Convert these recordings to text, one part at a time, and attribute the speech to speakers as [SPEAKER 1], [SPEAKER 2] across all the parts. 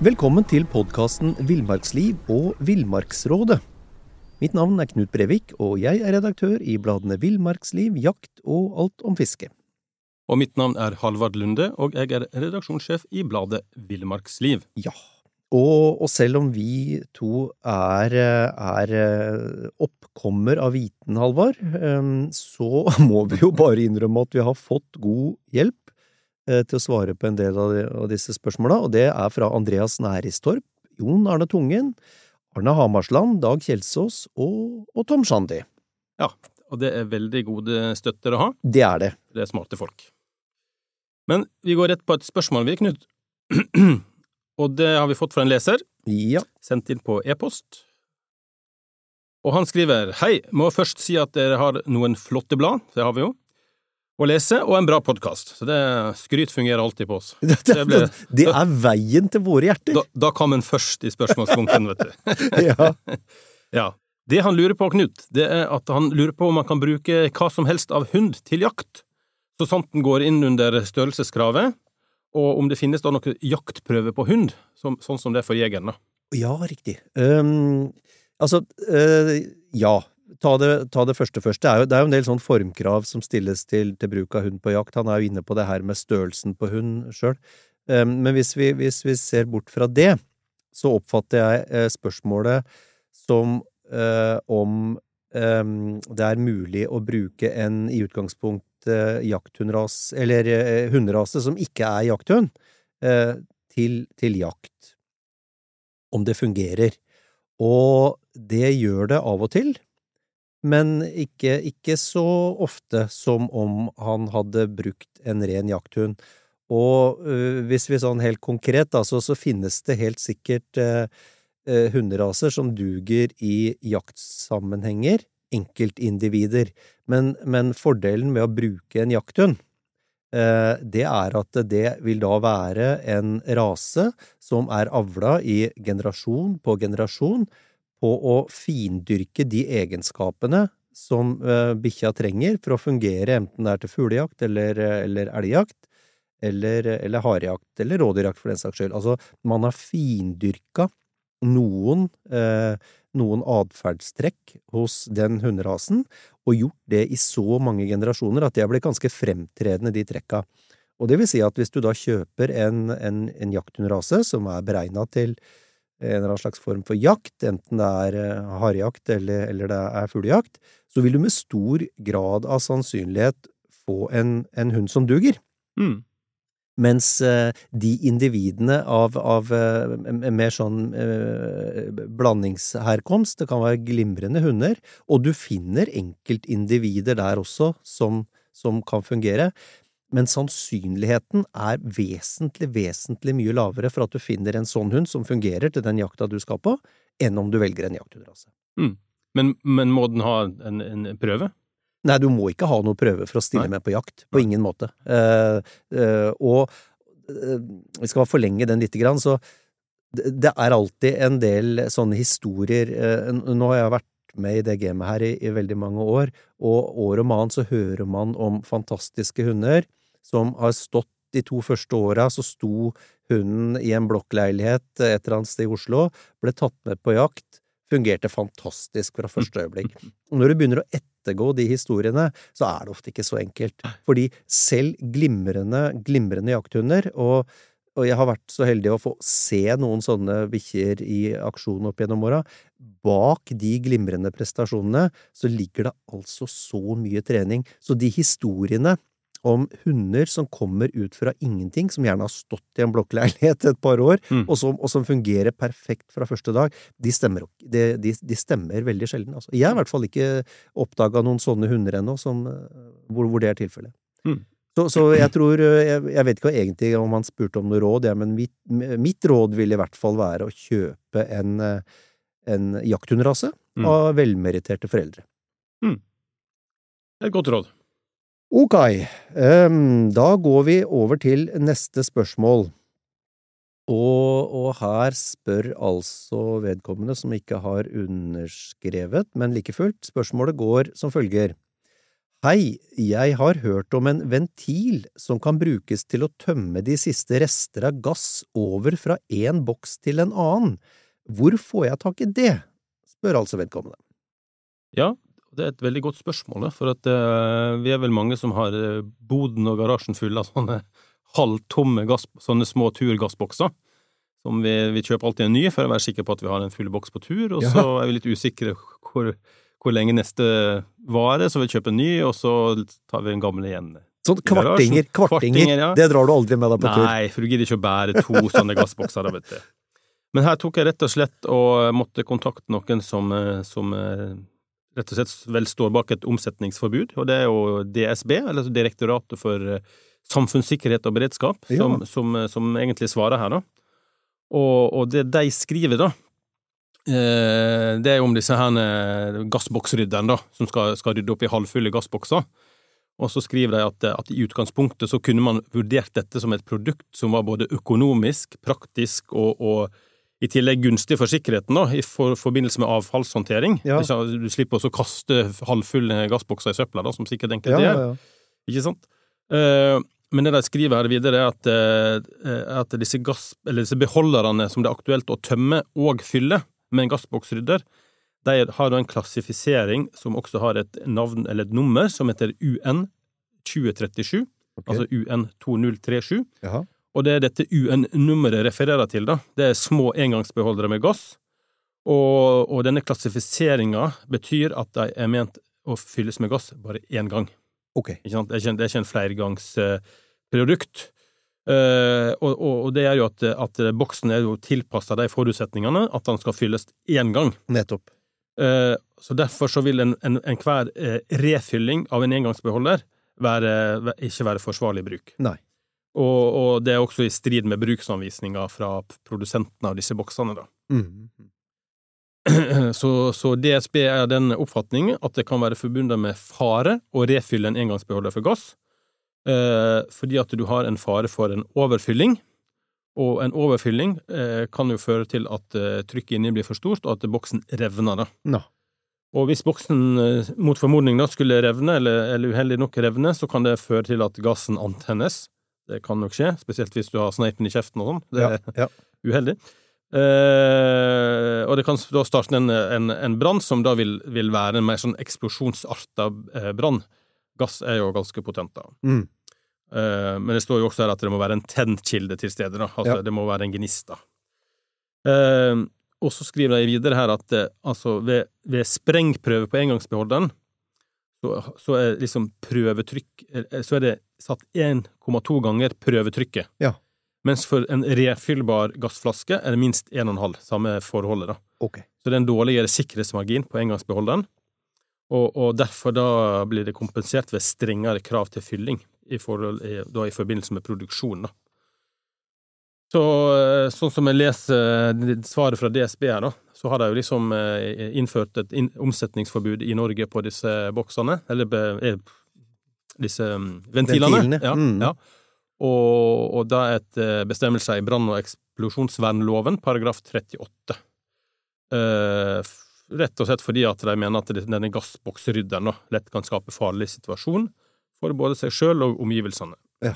[SPEAKER 1] Velkommen til podkasten Villmarksliv og Villmarksrådet. Mitt navn er Knut Brevik, og jeg er redaktør i bladene Villmarksliv, Jakt og Alt om fiske.
[SPEAKER 2] Og mitt navn er Halvard Lunde, og jeg er redaksjonssjef i bladet Villmarksliv.
[SPEAKER 1] Ja, og, og selv om vi to er, er oppkommer av viten, Halvard, så må vi jo bare innrømme at vi har fått god hjelp Eh, til å svare på en del av disse spørsmåla, og det er fra Andreas Næristorp, Jon Arne Tungen, Arne Hamarsland, Dag Kjelsås og, og Tom Shandy.
[SPEAKER 2] Ja, og det er veldig gode støtter å ha.
[SPEAKER 1] Det er det.
[SPEAKER 2] Det er smarte folk. Men vi går rett på et spørsmål, vi, Knut. og det har vi fått fra en leser.
[SPEAKER 1] Ja.
[SPEAKER 2] Sendt inn på e-post. Og han skriver Hei, må først si at dere har noen flotte blad, det har vi jo å lese, og en bra podkast. Så det, skryt fungerer alltid på oss.
[SPEAKER 1] Det, det, ble, det er veien til våre hjerter.
[SPEAKER 2] Da, da kom en først i spørsmålspunkten, vet du.
[SPEAKER 1] ja.
[SPEAKER 2] ja. Det han lurer på, Knut, det er at han lurer på om han kan bruke hva som helst av hund til jakt, så sant den går inn under størrelseskravet, og om det finnes da noen jaktprøve på hund, som, sånn som det er for jegeren, da.
[SPEAKER 1] Ja, riktig. Um, altså, uh, ja ta det, ta det, første først. Det er, jo, det er, jo, en del sånn formkrav som stilles til, til, bruk av hund på jakt. Han er jo inne på det her med størrelsen på hund sjøl. Um, men hvis vi, hvis vi, ser bort fra det, så oppfatter jeg uh, spørsmålet som uh, om um, det er mulig å bruke en i utgangspunkt jakthundras, eller hunderase som ikke er jakthund, til, til jakt. Om det fungerer. Og det gjør det av og til men ikke, ikke, så ofte som om han hadde brukt en ren jakthund. Og øh, hvis vi sånn helt konkret, da, så, finnes det helt sikkert øh, hunderaser som duger i jaktsammenhenger, enkeltindivider, men, men fordelen med å bruke en jakthund, øh, det er at det vil da være en rase som er avla i generasjon på generasjon, på å findyrke de egenskapene som uh, bikkja trenger for å fungere, enten det er til fuglejakt eller, eller elgjakt, eller, eller harejakt, eller rådyrjakt for den saks skyld. Altså, man har findyrka noen, uh, noen atferdstrekk hos den hunderasen, og gjort det i så mange generasjoner at de er blitt ganske fremtredende, de trekka. Og det vil si at hvis du da kjøper en, en, en jakthundrase som er beregna til en eller annen slags form for jakt, enten det er eh, harejakt eller, eller, det er fuglejakt, så vil du med stor grad av sannsynlighet få en, en hund som duger.
[SPEAKER 2] Mm.
[SPEAKER 1] Mens uh, de individene av, av uh, mer sånn eh, blandingsherkomst, det kan være glimrende hunder, og du finner enkeltindivider der også som, som kan fungere, men sannsynligheten er vesentlig, vesentlig mye lavere for at du finner en sånn hund som fungerer til den jakta du skal på, enn om du velger en jakthundrase.
[SPEAKER 2] Mm. Men, men, må den ha en, en, prøve?
[SPEAKER 1] Nei, du må ikke ha noe prøve for å stille Nei. med på jakt. På ingen måte. Uh, uh, og uh, vi skal forlenge den lite grann, så det er alltid en del sånne historier Nå har jeg vært med i det gamet her i, i veldig mange år, og år om annet så hører man om fantastiske hunder som har stått de to første åra, så sto hunden i en blokkleilighet et eller annet sted i Oslo, ble tatt med på jakt, fungerte fantastisk fra første øyeblikk. Og når du begynner å ettergå de historiene, så er det ofte ikke så enkelt. Fordi selv glimrende, glimrende jakthunder, og, og jeg har vært så heldig å få se noen sånne bikkjer i aksjon opp gjennom åra, bak de glimrende prestasjonene så ligger det altså så mye trening. Så de historiene om hunder som kommer ut fra ingenting, som gjerne har stått i en blokkleilighet et par år, mm. og, som, og, som, fungerer perfekt fra første dag, de stemmer, de, de, de stemmer veldig sjelden. Altså. Jeg har i hvert fall ikke oppdaga noen sånne hunder ennå hvor, hvor, det er tilfellet.
[SPEAKER 2] Mm.
[SPEAKER 1] Så, så, jeg tror jeg, jeg, vet ikke egentlig om han spurte om noe råd, ja, men mitt, mitt, råd vil i hvert fall være å kjøpe en, en jakthundrase mm. av velmeritterte foreldre.
[SPEAKER 2] Mm. Et godt råd.
[SPEAKER 1] Ok, um, da går vi over til neste spørsmål. Og, og, her spør altså vedkommende som ikke har underskrevet, men like fullt, spørsmålet går som følger. Hei, jeg har hørt om en ventil som kan brukes til å tømme de siste rester av gass over fra en boks til en annen. Hvor får jeg tak i det? spør altså vedkommende.
[SPEAKER 2] Ja, det er et veldig godt spørsmål, for at eh, vi er vel mange som har eh, boden og garasjen full av sånne halvtomme gass, sånne små turgassbokser. Som vi, vi kjøper alltid en ny for å være sikker på at vi har en full boks på tur, og
[SPEAKER 1] Ja.
[SPEAKER 2] så er vi litt usikre hvor, hvor lenge neste varer, så vi kjøper en ny, og så tar vi en gammel igjen.
[SPEAKER 1] Sånn kvartinger, kvartinger,
[SPEAKER 2] ja.
[SPEAKER 1] det drar du aldri med deg på tur.
[SPEAKER 2] Nei, for du gidder ikke å bære to sånne gassbokser, da, vet du. Men her tok jeg rett og slett og måtte kontakte noen som, eh, som rett og slett vel står bak et omsetningsforbud, og det er jo DSB, eller altså Direktoratet for eh, samfunnssikkerhet og beredskap,
[SPEAKER 1] Ja.
[SPEAKER 2] som, som, eh, som egentlig svarer her, da. Og, og det de skriver, da, eh, det er jo om disse her gassboksrydderne, da, som skal, skal rydde opp i halvfulle gassbokser. Og så skriver de at, at i utgangspunktet så kunne man vurdert dette som et produkt som var både økonomisk, praktisk og, og i tillegg gunstig for sikkerheten, da, i for, forbindelse med avfallshåndtering.
[SPEAKER 1] Ja.
[SPEAKER 2] Du slipper også å kaste halvfulle gassbokser i søpla, da, som sikkert enkelte gjør.
[SPEAKER 1] ja, ja.
[SPEAKER 2] Ikke sant? Eh, men det de skriver her videre, er at, eh, at disse, gass, eller disse beholderne som det er aktuelt å tømme og fylle med en gassboksrydder, de har en klassifisering som også har et navn eller et nummer som heter UN 2037,
[SPEAKER 1] okay.
[SPEAKER 2] altså UN 2037.
[SPEAKER 1] Jaha.
[SPEAKER 2] Og det er dette UN-nummeret refererer til, da. Det er små engangsbeholdere med gass. Og, og denne klassifiseringa betyr at de er ment å fylles med gass bare én gang.
[SPEAKER 1] Ok.
[SPEAKER 2] Ikke sant? Det er ikke, det er ikke en flergangsprodukt. Uh, og, og, det er jo at, at boksen er jo tilpassa de forutsetningene at den skal fylles én gang.
[SPEAKER 1] Nettopp.
[SPEAKER 2] Uh, så derfor så vil enhver en, en eh, refylling av en engangsbeholder være, ikke være forsvarlig bruk.
[SPEAKER 1] Nei.
[SPEAKER 2] Og, og det er også i strid med bruksanvisninga fra produsentene av disse boksene, da.
[SPEAKER 1] Mm.
[SPEAKER 2] Så, så DSB er den oppfatning at det kan være forbundet med fare å refylle en engangsbeholder for gass, eh, fordi at du har en fare for en overfylling, og en overfylling eh, kan jo føre til at eh, trykket inni blir for stort, og at boksen revner, da.
[SPEAKER 1] No.
[SPEAKER 2] Og hvis boksen eh, mot formodning da skulle revne, eller, eller uheldig nok revne, så kan det føre til at gassen antennes. Det kan nok skje, spesielt hvis du har sneipen i kjeften og sånn. Det er
[SPEAKER 1] ja.
[SPEAKER 2] uheldig. Eh, og det kan da starte en, en, en brann som da vil, vil være en mer sånn eksplosjonsarta eh, brann. Gass er jo ganske potent, da.
[SPEAKER 1] Mm.
[SPEAKER 2] Eh, men det står jo også her at det må være en tennkilde til stede, da. Altså,
[SPEAKER 1] Ja.
[SPEAKER 2] det må være en gnist, da. Eh, og så skriver de videre her at eh, altså, ved, ved sprengprøve på engangsbeholderen, så, så er liksom prøvetrykk eh, Så er det satt 1,2 ganger prøvetrykket.
[SPEAKER 1] Ja.
[SPEAKER 2] Mens for en refyllbar gassflaske er det minst 1,5, samme forholdet, da.
[SPEAKER 1] Okay.
[SPEAKER 2] Så det er en dårligere sikkerhetsmargin på engangsbeholderen, og, og derfor da blir det kompensert ved strengere krav til fylling i, forhold, i, da i forbindelse med produksjonen. da. Så sånn som jeg leser eh, svaret fra DSB her, da, så har de jo liksom eh, innført et omsetningsforbud i Norge på disse boksene, eller eh, disse mm, ventilene.
[SPEAKER 1] Ventilene,
[SPEAKER 2] Ja,
[SPEAKER 1] mm.
[SPEAKER 2] ja. Og, og da et bestemmelse i brann- og eksplosjonsvernloven, paragraf 38. Eh, rett og slett fordi at de mener at denne gassboksrydderen lett kan skape farlig situasjon for både seg sjøl og omgivelsene. Ja.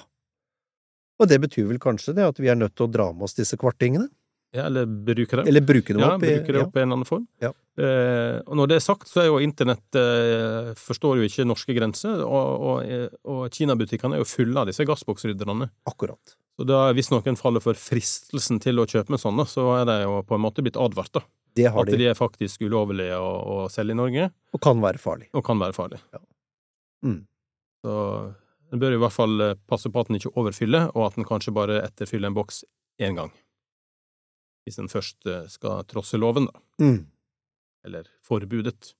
[SPEAKER 1] Og det betyr vel kanskje det at vi er nødt til å dra med oss disse kvartingene?
[SPEAKER 2] Ja, eller bruke dem.
[SPEAKER 1] Eller bruke dem
[SPEAKER 2] ja,
[SPEAKER 1] opp?
[SPEAKER 2] bruke det opp i en eller annen form.
[SPEAKER 1] Ja.
[SPEAKER 2] Eh, og når det er sagt, så er jo internett eh, forstår jo ikke norske grenser, og, og, og Kina-butikkene er jo fulle av disse gassboksrydderne.
[SPEAKER 1] Akkurat.
[SPEAKER 2] Så da, hvis noen faller for fristelsen til å kjøpe med sånne, så er de jo på en måte blitt advart, da.
[SPEAKER 1] Det har
[SPEAKER 2] At
[SPEAKER 1] de,
[SPEAKER 2] de er faktisk ulovlige å, å selge i Norge,
[SPEAKER 1] og kan være farlig.
[SPEAKER 2] og kan være farlige.
[SPEAKER 1] Mm.
[SPEAKER 2] Så en bør i hvert fall eh, passe på at en ikke overfyller, og at en kanskje bare etterfyller en boks én gang. Hvis en først skal trosse loven, da.
[SPEAKER 1] Mm.
[SPEAKER 2] Eller forbudet.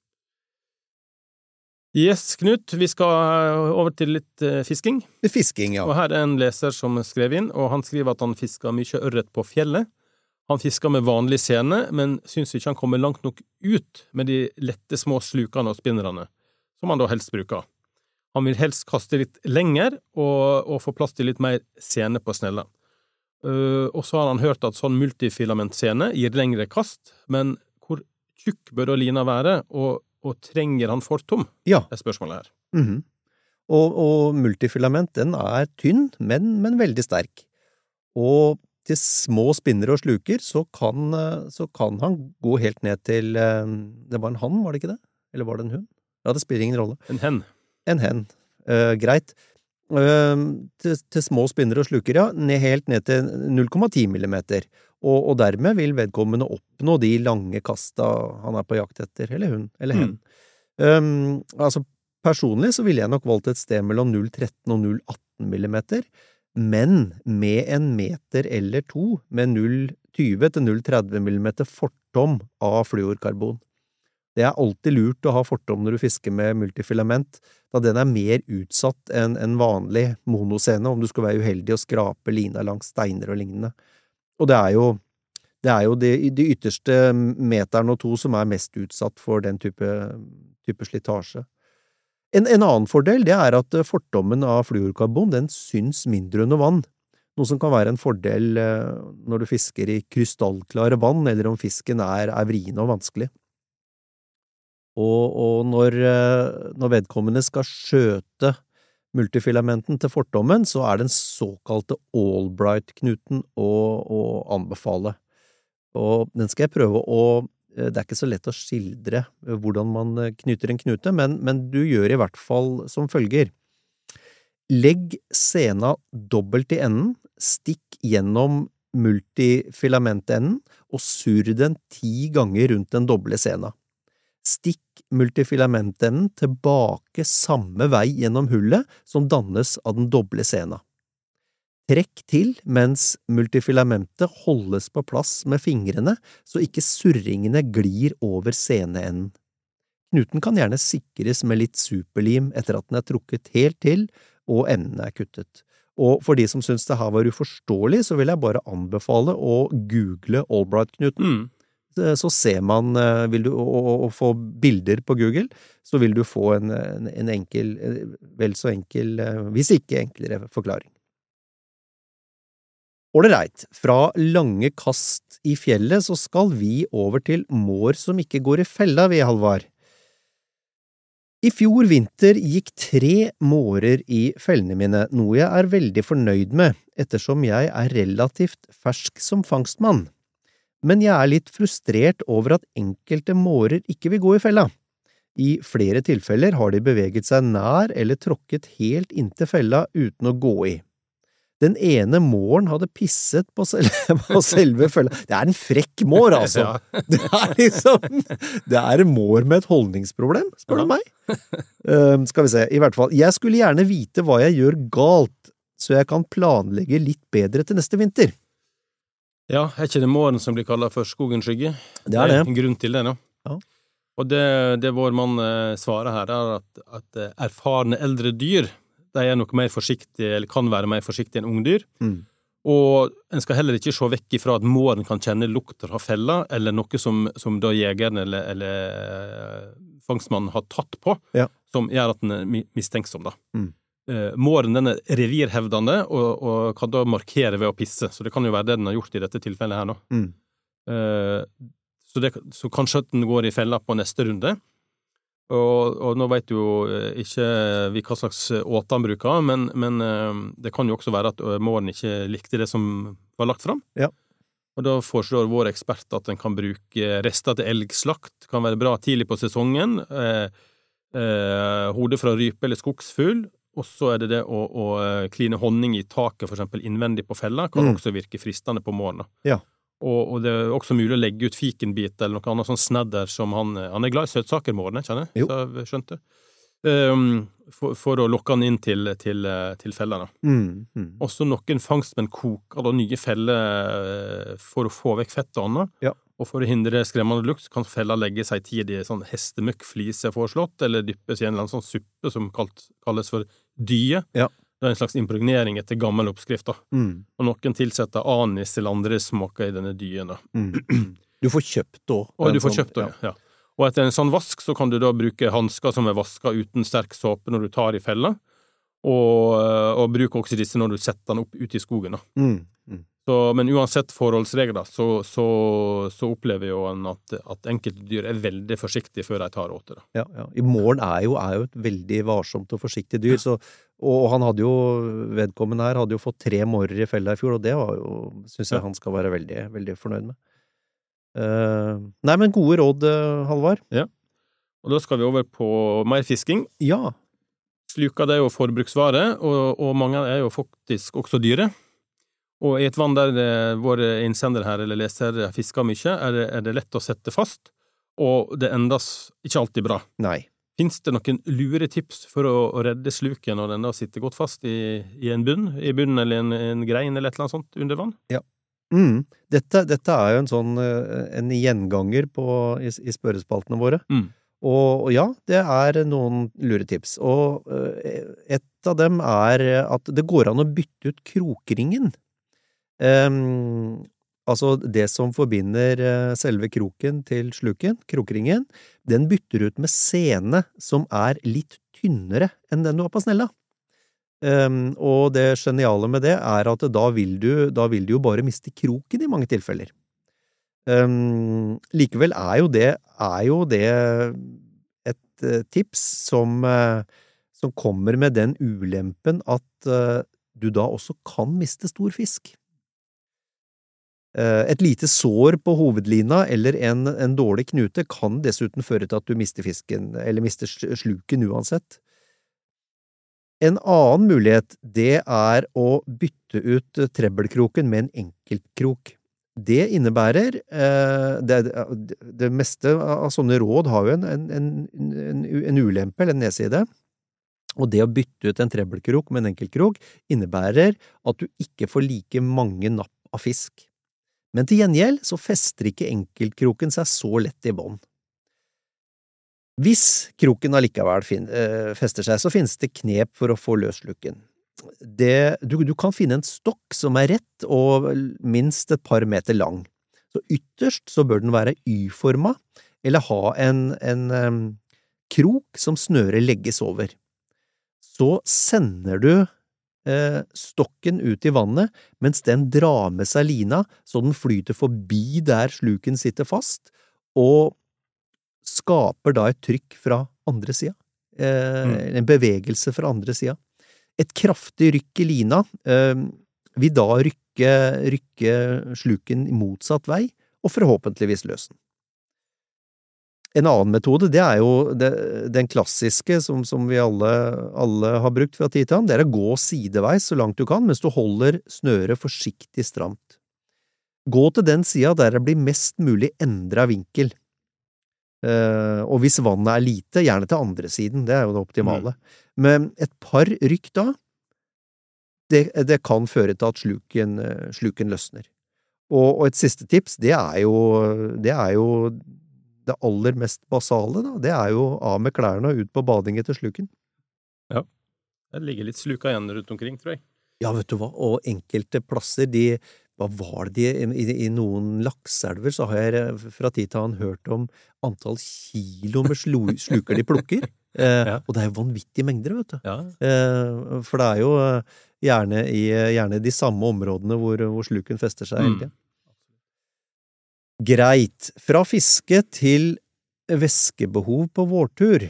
[SPEAKER 2] Yes, Knut, vi skal eh, over til litt eh, fisking.
[SPEAKER 1] Fisking, ja.
[SPEAKER 2] Og her er en leser som skrev inn, og han skriver at han fisker mye ørret på fjellet. Han fisker med vanlig sene, men syns ikke han kommer langt nok ut med de lette små slukene og spinnerne, som han da helst bruker. Han vil helst kaste litt lenger og, og få plass til litt mer sene på snella. Uh, og så har han hørt at sånn multifilamentscene gir lengre kast, men hvor tjukk bør da lina være, og, og trenger han fortom,
[SPEAKER 1] Ja.
[SPEAKER 2] er spørsmålet her.
[SPEAKER 1] Mhm. Og, og multifilament, den er tynn, men, men veldig sterk. Og til små spinner og sluker, så kan, eh, så kan han gå helt ned til eh, Det var en hann, var det ikke det? Eller var det en hund? Ja, det spiller ingen rolle.
[SPEAKER 2] En hen.
[SPEAKER 1] En hen. Uh, greit. Til, til små spinnere og sluker, ja. Ned, helt ned til 0,10 millimeter. Og, og, dermed vil vedkommende oppnå de lange kasta han er på jakt etter, eller hun, eller hen. Mm. Um, altså, personlig så ville jeg nok valgt et sted mellom 0,13 og 0,18 millimeter men med en meter eller to med 0,20 til 0,30 millimeter fortom av fluorkarbon. Det er alltid lurt å ha fortom når du fisker med multifilament, da den er mer utsatt enn en vanlig monoscene om du skal være uheldig og skrape lina langs steiner og lignende. Og det er jo, det er jo de, de ytterste meteren og to som er mest utsatt for den type, type slitasje. En, en, annen fordel det er at fortommen av fluorkarbon den syns mindre under vann, noe som kan være en fordel eh, når du fisker i krystallklare vann, eller om fisken er, er vrien og vanskelig. Og, og når, eh, når, vedkommende skal skjøte multifilamenten til fortommen, så er den såkalte Albright-knuten å, å anbefale. Og den skal jeg prøve å Eh, det er ikke så lett å skildre eh, hvordan man knyter en knute, men, men du gjør i hvert fall som følger. Legg sena dobbelt i enden, stikk gjennom multifilamentenden og surr den ti ganger rundt den doble sena. Stikk multifilamentenden tilbake samme vei gjennom hullet som dannes av den doble sena. Trekk til mens multifilamentet holdes på plass med fingrene så ikke surringene glir over seneenden. Knuten kan gjerne sikres med litt superlim etter at den er trukket helt til og endene er kuttet. Og for de som syns det her var uforståelig, så vil jeg bare anbefale å google Albright-knuten. Mm. Så ser man, eh, vil du, og, få bilder på Google, så vil du få en, en enkel, vel så enkel, eh, hvis ikke enklere, forklaring. Ålreit, fra lange kast i fjellet så skal vi over til mår som ikke går i fella, vi, Halvard. I fjor vinter gikk tre mårer i fellene mine, noe jeg er veldig fornøyd med, ettersom jeg er relativt fersk som fangstmann. Men jeg er litt frustrert over at enkelte mårer ikke vil gå i fella. I flere tilfeller har de beveget seg nær eller tråkket helt inntil fella uten å gå i. Den ene måren hadde pisset på selve, på selve følga. Det er en frekk mår, altså! Det er liksom Det er en mår med et holdningsproblem, spør du meg. Um, skal vi se, i hvert fall. Jeg skulle gjerne vite hva jeg gjør galt, så jeg kan planlegge litt bedre til neste vinter.
[SPEAKER 2] Ja, er ikke det måren som blir kalla for skogens skygge?
[SPEAKER 1] Det er det.
[SPEAKER 2] det er En grunn til det, nå.
[SPEAKER 1] Ja.
[SPEAKER 2] Og det, det vår mann eh, svarer her, er at, at eh, erfarne eldre dyr de er nok mer forsiktige, eller kan være mer forsiktige enn ungdyr. Mm. Og en skal heller ikke se vekk ifra at måren kan kjenne lukter av fella, eller noe som, som da jegeren eller, eller eh, fangstmannen har tatt på,
[SPEAKER 1] ja.
[SPEAKER 2] som gjør at den er mistenksom. da.
[SPEAKER 1] Mm.
[SPEAKER 2] Eh, måren den er revirhevdende og, og, kan da markere ved å pisse, så det kan jo være det den har gjort i dette tilfellet her nå.
[SPEAKER 1] Mm.
[SPEAKER 2] Eh, så, det, så kanskje at den går i fella på neste runde. Og, og, nå vet jo eh, ikke vi hva slags åte han bruker, men, men, det kan jo også være at måren ikke likte det som var lagt fram.
[SPEAKER 1] Ja.
[SPEAKER 2] Og da foreslår vår ekspert at en kan bruke rester til elgslakt, kan være bra tidlig på sesongen. Eh, eh, hode fra rype eller skogsfugl. Og så er det det å, å kline honning i taket, for eksempel innvendig på fella, kan mm. også virke fristende på morgenen.
[SPEAKER 1] Ja.
[SPEAKER 2] Og, og, det er også mulig å legge ut fikenbit eller noe annet sånn snedder som han Han er glad i søtsaker, Mårene, kjenner jeg, så jeg skjønte. Um, for, for, å lokke han inn til, til, til fellene.
[SPEAKER 1] Mm, mm.
[SPEAKER 2] Også noen fangstmenn koker da nye feller eh, for å få vekk fett og annet.
[SPEAKER 1] Ja.
[SPEAKER 2] Og for å hindre skremmende lukt kan fella legge seg tid i sånn hestemøkkflise foreslått, eller dyppes i en eller annen sånn suppe som kalt, kalles for dye.
[SPEAKER 1] Ja.
[SPEAKER 2] Det er en slags impregnering etter gammel oppskrift. da.
[SPEAKER 1] Mm.
[SPEAKER 2] Og noen tilsetter anis til andre smaker i denne dyen. da.
[SPEAKER 1] Mm. Du får kjøpt da.
[SPEAKER 2] Og du får sånn, kjøpt da, ja. ja. Og etter en sånn vask så kan du da bruke hansker som er vaska uten sterk såpe når du tar i fella. Og, og bruk også disse når du setter den opp ute i skogen. Da.
[SPEAKER 1] Mm.
[SPEAKER 2] Så, men uansett forholdsregler, så, så, så opplever jo en at, at enkelte dyr er veldig forsiktige før de tar åte.
[SPEAKER 1] Ja, ja. I morgen er jo, er jo et veldig varsomt og forsiktig dyr, så, og han hadde jo, vedkommende her hadde jo fått tre mårer i fella i fjor, og det var jo, syns jeg han skal være veldig, veldig fornøyd med. Uh, nei, men gode råd, Halvard. Ja.
[SPEAKER 2] Og da skal vi over på mer fisking.
[SPEAKER 1] Ja.
[SPEAKER 2] Sluker det er jo forbruksvare, og, og mange er jo faktisk også dyre. Og i et vann der det, våre innsendere her, eller lesere, fisker mye, er det, er det lett å sette fast, og det endes ikke alltid bra.
[SPEAKER 1] Nei.
[SPEAKER 2] Fins det noen lure tips for å, å redde sluken når den da sitter godt fast i, i en bunn, i bunnen eller en, en grein eller et eller annet sånt under vann?
[SPEAKER 1] Mm. Dette, dette er jo en sånn eh, en gjenganger på, i, i spørrespaltene våre.
[SPEAKER 2] Mm.
[SPEAKER 1] Og, og ja, det er noen lure tips. Og eh, et av dem er at det går an å bytte ut krokringen. Ehm, altså det som forbinder eh, selve kroken til sluken, krokringen, den bytter ut med sene som er litt tynnere enn den du har på snella. Um, og det geniale med det er at da vil du, da vil du jo bare miste kroken i mange tilfeller. Um, likevel er jo det, er jo det et uh, tips som, uh, som kommer med den ulempen at uh, du da også kan miste stor fisk. Eh, Et lite sår på hovedlina eller en, en dårlig knute kan dessuten føre til at du mister fisken, eller mister sluken uansett. En annen mulighet, det er å bytte ut trebbelkroken med en enkeltkrok. Det innebærer eh, det, det meste av sånne råd har jo en, en, en, en ulempe, eller en nedside. Og det å bytte ut en trebbelkrok med en enkeltkrok innebærer at du ikke får like mange napp av fisk. Men til gjengjeld så fester ikke enkeltkroken seg så lett i bånd. Hvis kroken allikevel eh, fester seg, så finnes det knep for å få løs luken. Det, du, du kan finne en stokk som er rett og minst et par meter lang. Så ytterst så bør den være Y-forma, eller ha en, en em, krok som snøret legges over. Så sender du stokken ut i vannet mens den drar med seg lina så den flyter forbi der sluken sitter fast, og skaper da et trykk fra andre sida. Eh,
[SPEAKER 2] Mm.
[SPEAKER 1] En bevegelse fra andre sida. Et kraftig rykk i lina eh, vil da rykke, rykke sluken i motsatt vei, og forhåpentligvis løse den. En annen metode, det er jo det, den klassiske som, som vi alle, alle har brukt fra tid til annen, det er å gå sideveis så langt du kan mens du holder snøret forsiktig stramt. Gå til den sida der det blir mest mulig endra vinkel. Eh, og hvis vannet er lite, gjerne til andre siden, det er jo det optimale. Men et par rykk da, det, det kan føre til at sluken, sluken løsner. Og, og et siste tips, det er jo, det er jo det aller mest basale, da. Det er jo av med klærne og ut på bading etter sluken. Ja.
[SPEAKER 2] Det ligger litt sluka igjen rundt omkring, tror jeg.
[SPEAKER 1] Ja, vet du hva, og enkelte plasser, de hva var det de, i, i noen lakseelver så har jeg eh, fra tid til annen hørt om antall kilo med slu, sluker de plukker. Eh,
[SPEAKER 2] Ja.
[SPEAKER 1] Og det er jo vanvittige mengder, vet du.
[SPEAKER 2] Ja.
[SPEAKER 1] Eh, for det er jo eh, gjerne i gjerne de samme områdene hvor, hvor sluken fester seg hele
[SPEAKER 2] Mm.
[SPEAKER 1] tida. Greit. Fra fiske til væskebehov på vårtur.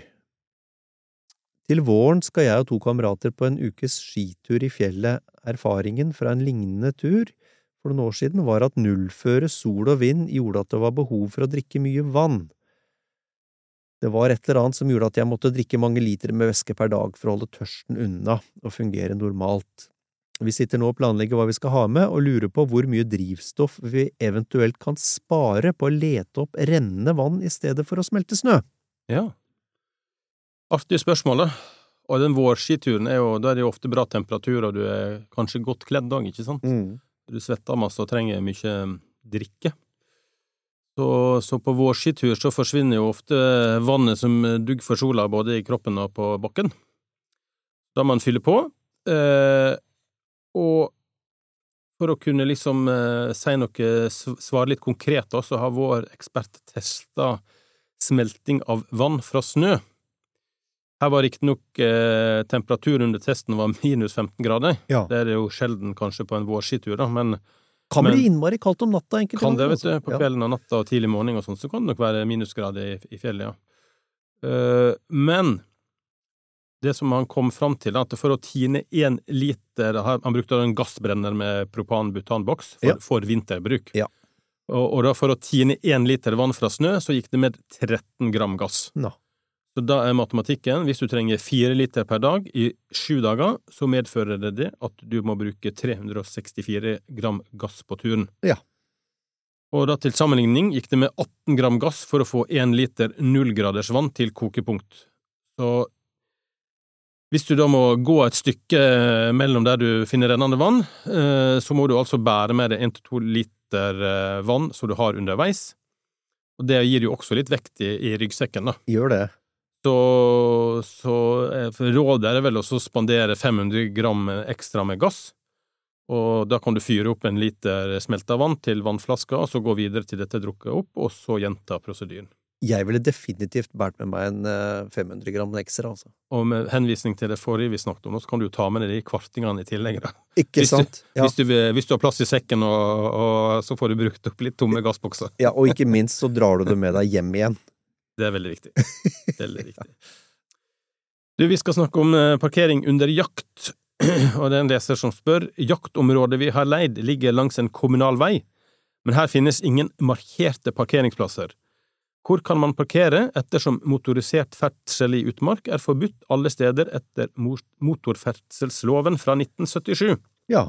[SPEAKER 1] Til våren skal jeg og to kamerater på en ukes skitur i fjellet. Erfaringen fra en lignende tur for noen år siden var at nullføre, sol og vind gjorde at det var behov for å drikke mye vann. Det var et eller annet som gjorde at jeg måtte drikke mange liter med væske per dag for å holde tørsten unna og fungere normalt. Vi sitter nå og planlegger hva vi skal ha med, og lurer på hvor mye drivstoff vi eventuelt kan spare på å lete opp rennende vann i stedet for å smelte snø.
[SPEAKER 2] ja. Artig spørsmål, da. Og den vårskituren er jo, da er det jo ofte bra temperatur, og du er kanskje godt kledd òg, ikke sant? Du svetter masse og trenger mye drikke. Så, så på vårskitur så forsvinner jo ofte vannet som dugg for sola, både i kroppen og på bakken. Da må man fylle på. Eh, og for å kunne liksom eh, si noe, sv- svare litt konkret, da, så har vår ekspert testa smelting av vann fra snø. Her var riktignok eh, temperaturen under testen var minus 15 grader.
[SPEAKER 1] Ja.
[SPEAKER 2] Det er det jo sjelden kanskje på en vårskitur, da, men
[SPEAKER 1] Kan
[SPEAKER 2] Men-
[SPEAKER 1] bli innmari kaldt om natta, enkelte
[SPEAKER 2] kan det, vet du.
[SPEAKER 1] altså.
[SPEAKER 2] På kvelden og natta og tidlig morgen og sånn, så kan det nok være minusgrader i, i fjellet, ja. Uh, men det som han kom fram til, at for å tine én liter Han brukte en gassbrenner med propan-butanboks for,
[SPEAKER 1] Ja.
[SPEAKER 2] for vinterbruk.
[SPEAKER 1] Ja.
[SPEAKER 2] Og, og da for å tine én liter vann fra snø, så gikk det med 13 gram gass.
[SPEAKER 1] Nå.
[SPEAKER 2] Så da er matematikken, hvis du trenger fire liter per dag i sju dager, så medfører det det at du må bruke 364 gram gass på turen.
[SPEAKER 1] Ja.
[SPEAKER 2] Og da til sammenligning gikk det med 18 gram gass for å få én liter nullgraders vann til kokepunkt. Så hvis du da må gå et stykke mellom der du finner rennende vann, eh, så må du altså bære med deg 1–2 liter eh, vann som du har underveis. Og det gir jo også litt vekt i, i ryggsekken, da.
[SPEAKER 1] Gjør det.
[SPEAKER 2] Så, så eh, rådet er vel å spandere 500 gram ekstra med gass. Og da kan du fyre opp en liter smelta vann til vannflaska, og så gå videre til dette er drukket opp, og så gjenta prosedyren.
[SPEAKER 1] Jeg ville definitivt båret med meg en eh, 500 gram ekstra, altså.
[SPEAKER 2] Og med henvisning til det forrige vi snakket om, så kan du jo ta med deg de kvartingene i tillegg. Da.
[SPEAKER 1] Ikke
[SPEAKER 2] Hvis du-
[SPEAKER 1] sant? Ja.
[SPEAKER 2] Hvis, du, hvis du har plass i sekken, og, og så får du brukt opp litt tomme gassbokser.
[SPEAKER 1] ja, og ikke minst så drar du det med deg hjem igjen.
[SPEAKER 2] Det er veldig viktig. Veldig viktig. Du, vi skal snakke om eh, parkering under jakt, og det er en leser som spør. Jaktområdet vi har leid ligger langs en kommunal vei, men her finnes ingen markerte parkeringsplasser. Hvor kan man parkere ettersom motorisert ferdsel i utmark er forbudt alle steder etter motorferdselsloven fra 1977?
[SPEAKER 1] Ja.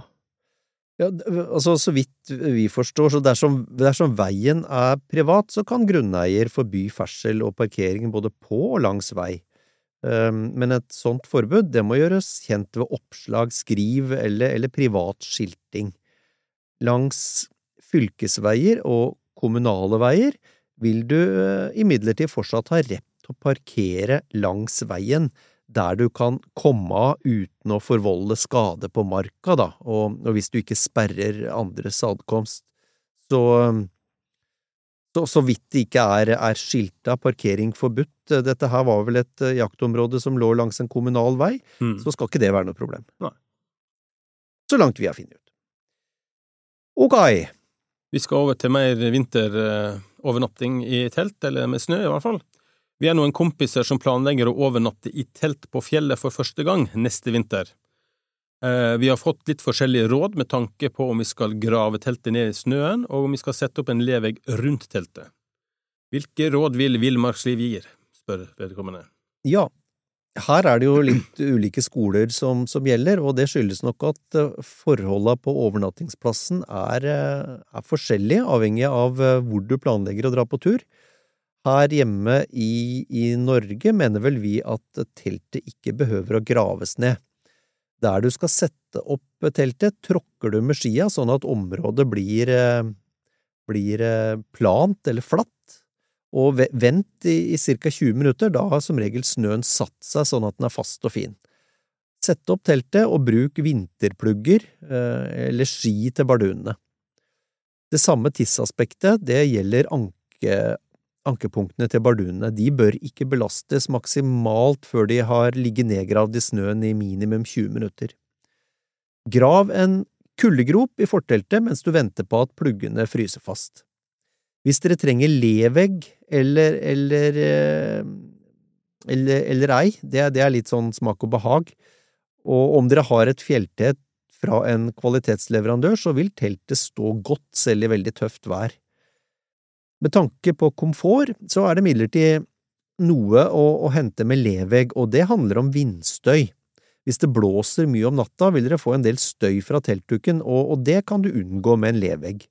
[SPEAKER 1] ja altså, så vidt vi forstår, så dersom, dersom veien er privat, så kan grunneier forby ferdsel og parkering både på og langs vei. Um, Men et sånt forbud, det må gjøres kjent ved oppslag, skriv eller, eller privat skilting. Langs fylkesveier og kommunale veier vil du eh, imidlertid fortsatt ha rett til å parkere langs veien, der du kan komme av uten å forvolde skade på marka, da, og, og hvis du ikke sperrer andres adkomst. Så, så, så vidt det ikke er, er skilta parkering forbudt, dette her var vel et eh, jaktområde som lå langs en kommunal vei,
[SPEAKER 2] Mm.
[SPEAKER 1] så skal ikke det være noe problem.
[SPEAKER 2] Nei.
[SPEAKER 1] Så langt vi har funnet ut. Ok,
[SPEAKER 2] Vi skal over til mer vinterovernatting i telt, eller med snø i hvert fall. Vi er noen kompiser som planlegger å overnatte i telt på fjellet for første gang neste vinter. Eh, Vi har fått litt forskjellige råd med tanke på om vi skal grave teltet ned i snøen, og om vi skal sette opp en levegg rundt teltet. Hvilke råd vil Villmarksliv gir? spør vedkommende.
[SPEAKER 1] Ja, her er det jo litt ulike skoler som, som gjelder, og det skyldes nok at eh, forholda på overnattingsplassen er, eh, er forskjellige, avhengig av eh, hvor du planlegger å dra på tur. Her hjemme i, i Norge mener vel vi at teltet ikke behøver å graves ned. Der du skal sette opp teltet, tråkker du med skia sånn at området blir, blir plant eller flatt og vent i, i ca. 20 minutter, da har som regel snøen satt seg sånn at den er fast og fin. Sett opp teltet og bruk vinterplugger eh, eller ski til bardunene. Det samme tidsaspektet det gjelder anke, ankepunktene til bardunene. De bør ikke belastes maksimalt før de har ligget nedgravd i snøen i minimum 20 minutter. Grav en kuldegrop i forteltet mens du venter på at pluggene fryser fast. Hvis dere trenger levegg eller, eller, eh, eller, eller ei, det, det er litt sånn smak og behag, og om dere har et fjelltelt fra en kvalitetsleverandør, så vil teltet stå godt selv i veldig tøft vær. Med tanke på komfort, så er det imidlertid noe å, å hente med levegg, og det handler om vindstøy. Hvis det blåser mye om natta, vil dere få en del støy fra teltduken, og, og det kan du unngå med en levegg.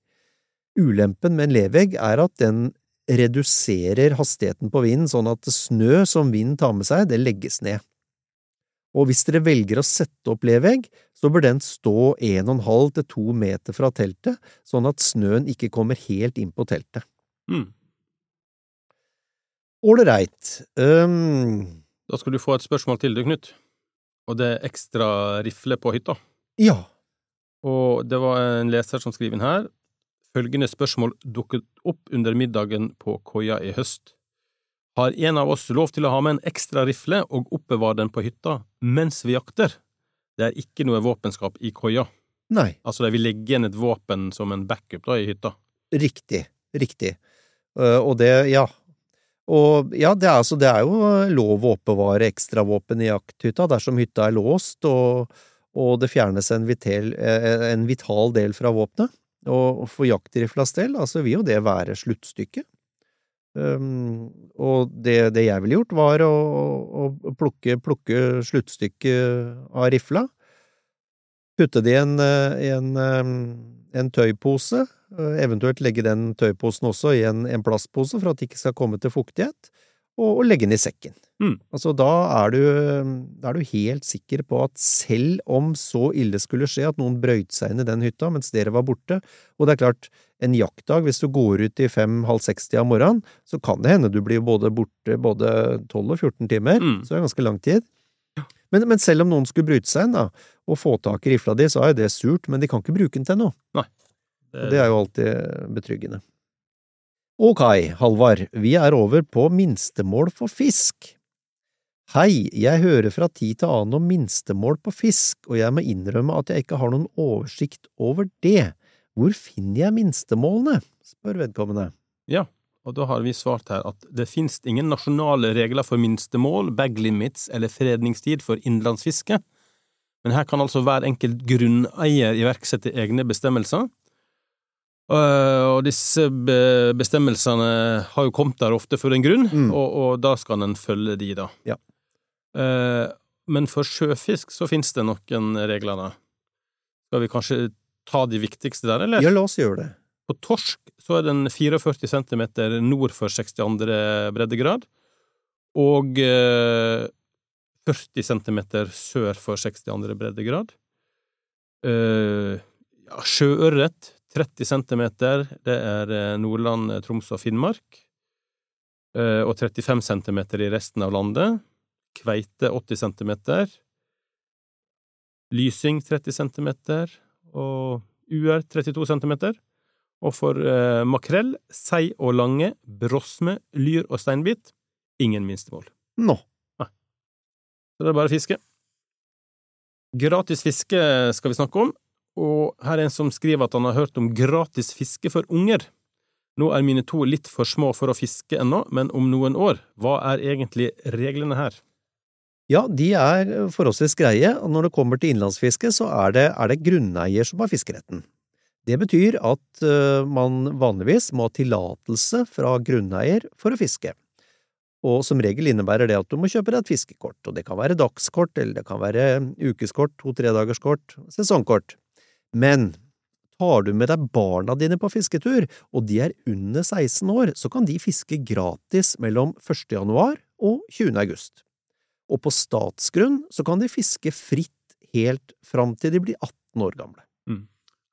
[SPEAKER 1] Ulempen med en levegg er at den reduserer hastigheten på vinden, sånn at snø som vinden tar med seg, det legges ned. Og hvis dere velger å sette opp levegg, så bør den stå en og en halv til to meter fra teltet, sånn at snøen ikke kommer helt inn på teltet.
[SPEAKER 2] Mm.
[SPEAKER 1] Um,
[SPEAKER 2] Da skal du få et spørsmål til, du, Knut. Og det er ekstra rifle på hytta.
[SPEAKER 1] ja,
[SPEAKER 2] Og det var en leser som skriver inn her. Følgende spørsmål dukket opp under middagen på koia i høst. Har en av oss lov til å ha med en ekstra rifle og oppbevare den på hytta mens vi jakter? Det er ikke noe våpenskap i koia.
[SPEAKER 1] Nei,
[SPEAKER 2] Altså, de vil legge igjen et våpen som en backup da, i hytta.
[SPEAKER 1] riktig, riktig. Eh, og det, ja. Og ja, det er, altså, det er jo lov å oppbevare ekstravåpen i jakthytta dersom hytta er låst og, og det fjernes en vital, eh, en vital del fra våpenet. Og for jaktriflas del, altså vil jo det være sluttstykket. Um, og det, det jeg ville gjort, var å, å plukke, plukke sluttstykket av rifla, putte det i en, eh, en, en tøypose, eventuelt legge den tøyposen også i en, en plastpose for at det ikke skal komme til fuktighet, og, og legge den i sekken.
[SPEAKER 2] Mm.
[SPEAKER 1] Altså, da er, du, da er du helt sikker på at selv om så ille skulle skje at noen brøyt seg inn i den hytta mens dere var borte, og det er klart, en jaktdag, hvis du går ut i fem-halv seks-tida om morgenen, så kan det hende du blir både borte både 12 og 14 timer,
[SPEAKER 2] Mm.
[SPEAKER 1] så det er ganske lang tid. Men, men selv om noen skulle bryte seg inn da, og få tak i rifla di, så er jo det surt, men de kan ikke bruke den til noe. Og det er jo alltid betryggende. Ok, Halvard, vi er over på minstemål for fisk. Hei, jeg hører fra tid til annen om minstemål på fisk, og jeg må innrømme at jeg ikke har noen oversikt over det. Hvor finner jeg minstemålene? spør vedkommende.
[SPEAKER 2] Ja, og da har vi svart her at det finnes ingen nasjonale regler for minstemål, bag limits eller fredningstid for innenlandsfiske, men her kan altså hver enkelt grunneier iverksette egne bestemmelser. Øh, Og disse be- bestemmelsene har jo kommet der ofte for en grunn,
[SPEAKER 1] Mm.
[SPEAKER 2] og, og da skal en følge de, da.
[SPEAKER 1] Ja.
[SPEAKER 2] Eh, Men for sjøfisk så finnes det noen regler, da. Skal vi kanskje ta de viktigste der, eller?
[SPEAKER 1] Ja, la oss gjøre det.
[SPEAKER 2] På torsk så er den 44 cm nord for 62. breddegrad, og eh, 40 cm sør for 62. breddegrad. Eh, ja, sjøørret 30 centimeter, det er eh, Nordland, eh, Troms og Finnmark. Eh, og 35 centimeter i resten av landet. Kveite 80 centimeter. Lysing 30 centimeter, og UR 32 centimeter. Og for eh, makrell, sei og lange, brosme, lyr og steinbit ingen minstemål.
[SPEAKER 1] Nå.
[SPEAKER 2] Så det er bare fiske. Gratis fiske skal vi snakke om, og her er en som skriver at han har hørt om gratis fiske for unger. Nå er mine to litt for små for å fiske ennå, men om noen år, hva er egentlig reglene her?
[SPEAKER 1] Ja, de er forholdsvis greie, og når det kommer til innlandsfiske, så er det, er det grunneier som har fiskeretten. Det betyr at eh, man vanligvis må ha tillatelse fra grunneier for å fiske. Og som regel innebærer det at du må kjøpe deg et fiskekort, og det kan være dagskort, eller det kan være ukeskort, to-tredagerskort, sesongkort. Men tar du med deg barna dine på fisketur, og de er under 16 år, så kan de fiske gratis mellom 1. januar og 20. august. Og på statsgrunn så kan de fiske fritt helt fram til de blir 18 år gamle.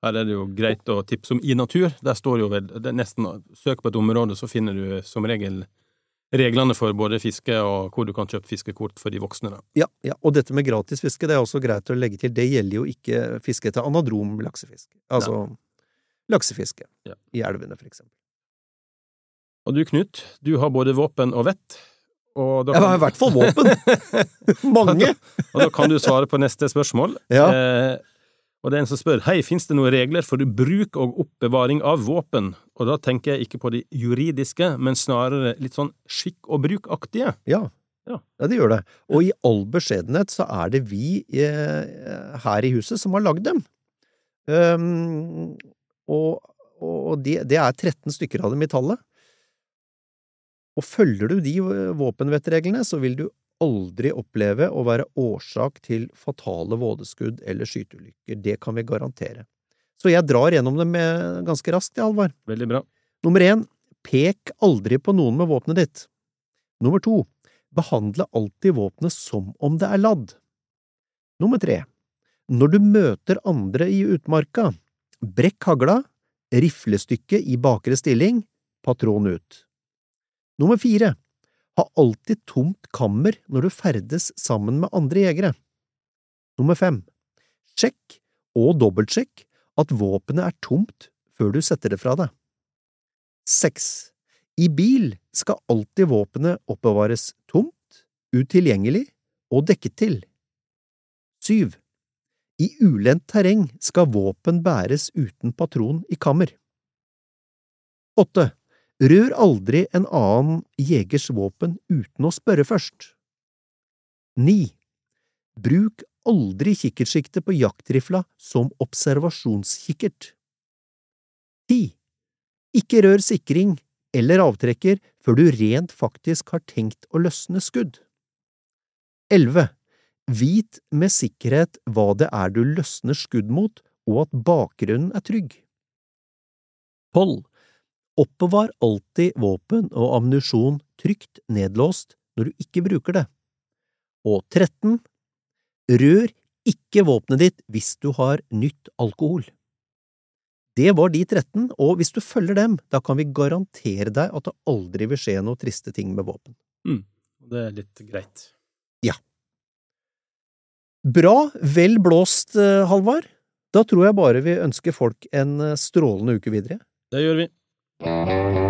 [SPEAKER 2] Her er det jo greit å tipse om i natur. Der står jo vel nesten Søk på et område, så finner du som regel reglene for både fiske og hvor du kan kjøpe fiskekort for de voksne. Da.
[SPEAKER 1] Ja, ja, og dette med gratis fiske, det er også greit å legge til, det gjelder jo ikke fiske etter anadrom laksefisk. Altså laksefiske
[SPEAKER 2] Ja.
[SPEAKER 1] i elvene, for eksempel.
[SPEAKER 2] Og du, Knut, du har både våpen og vett. Og da
[SPEAKER 1] Jeg har i hvert fall våpen! Mange!
[SPEAKER 2] og da kan du svare på neste spørsmål.
[SPEAKER 1] Ja.
[SPEAKER 2] Eh, og det er en som spør hei, finnes det noen regler for bruk og oppbevaring av våpen? Og da tenker jeg ikke på de juridiske, men snarere litt sånn skikk og bruk-aktige.
[SPEAKER 1] Ja.
[SPEAKER 2] Ja.
[SPEAKER 1] ja, det gjør det. Og i all beskjedenhet så er det vi eh, her i huset som har lagd dem. Um, og og de, det er 13 stykker av dem i tallet. Og følger du de våpenvettreglene, så vil du aldri oppleve å være årsak til fatale vådeskudd eller skyteulykker. Det kan vi garantere. Så jeg drar gjennom dem med- ganske raskt, Halvard.
[SPEAKER 2] Veldig bra.
[SPEAKER 1] Nummer én, pek aldri på noen med våpenet ditt. Nummer to, behandle alltid våpenet som om det er ladd. Nummer tre, når du møter andre i utmarka, brekk hagla, riflestykke i bakre stilling, patron ut. Nummer fire, ha alltid tomt kammer når du ferdes sammen med andre jegere. Nummer fem, sjekk og dobbeltsjekk at våpenet er tomt før du setter det fra deg. Seks. I bil skal alltid våpenet oppbevares tomt, utilgjengelig og dekket til. Syv. I ulendt terreng skal våpen bæres uten patron i kammer. Åtte. Rør aldri en annen jegers våpen uten å spørre først. Ni. Bruk aldri kikkertsikte på jaktrifla som observasjonskikkert. Ti. Ikke rør sikring eller avtrekker før du rent faktisk har tenkt å løsne skudd. Elleve. Vit med sikkerhet hva det er du løsner skudd mot, og at bakgrunnen er trygg. Tolv. Oppbevar alltid våpen og ammunisjon trygt nedlåst når du ikke bruker det. Og 13. Rør ikke våpenet ditt hvis du har nytt alkohol. Det var de 13, og hvis du følger dem, da kan vi garantere deg at det aldri vil skje noe triste ting med våpen.
[SPEAKER 2] Mm. Det er litt greit.
[SPEAKER 1] Ja. Bra, vel blåst, eh, Halvard. Da tror jeg bare vi ønsker folk en eh, strålende uke videre.
[SPEAKER 2] Det gjør vi. Mm-hmm.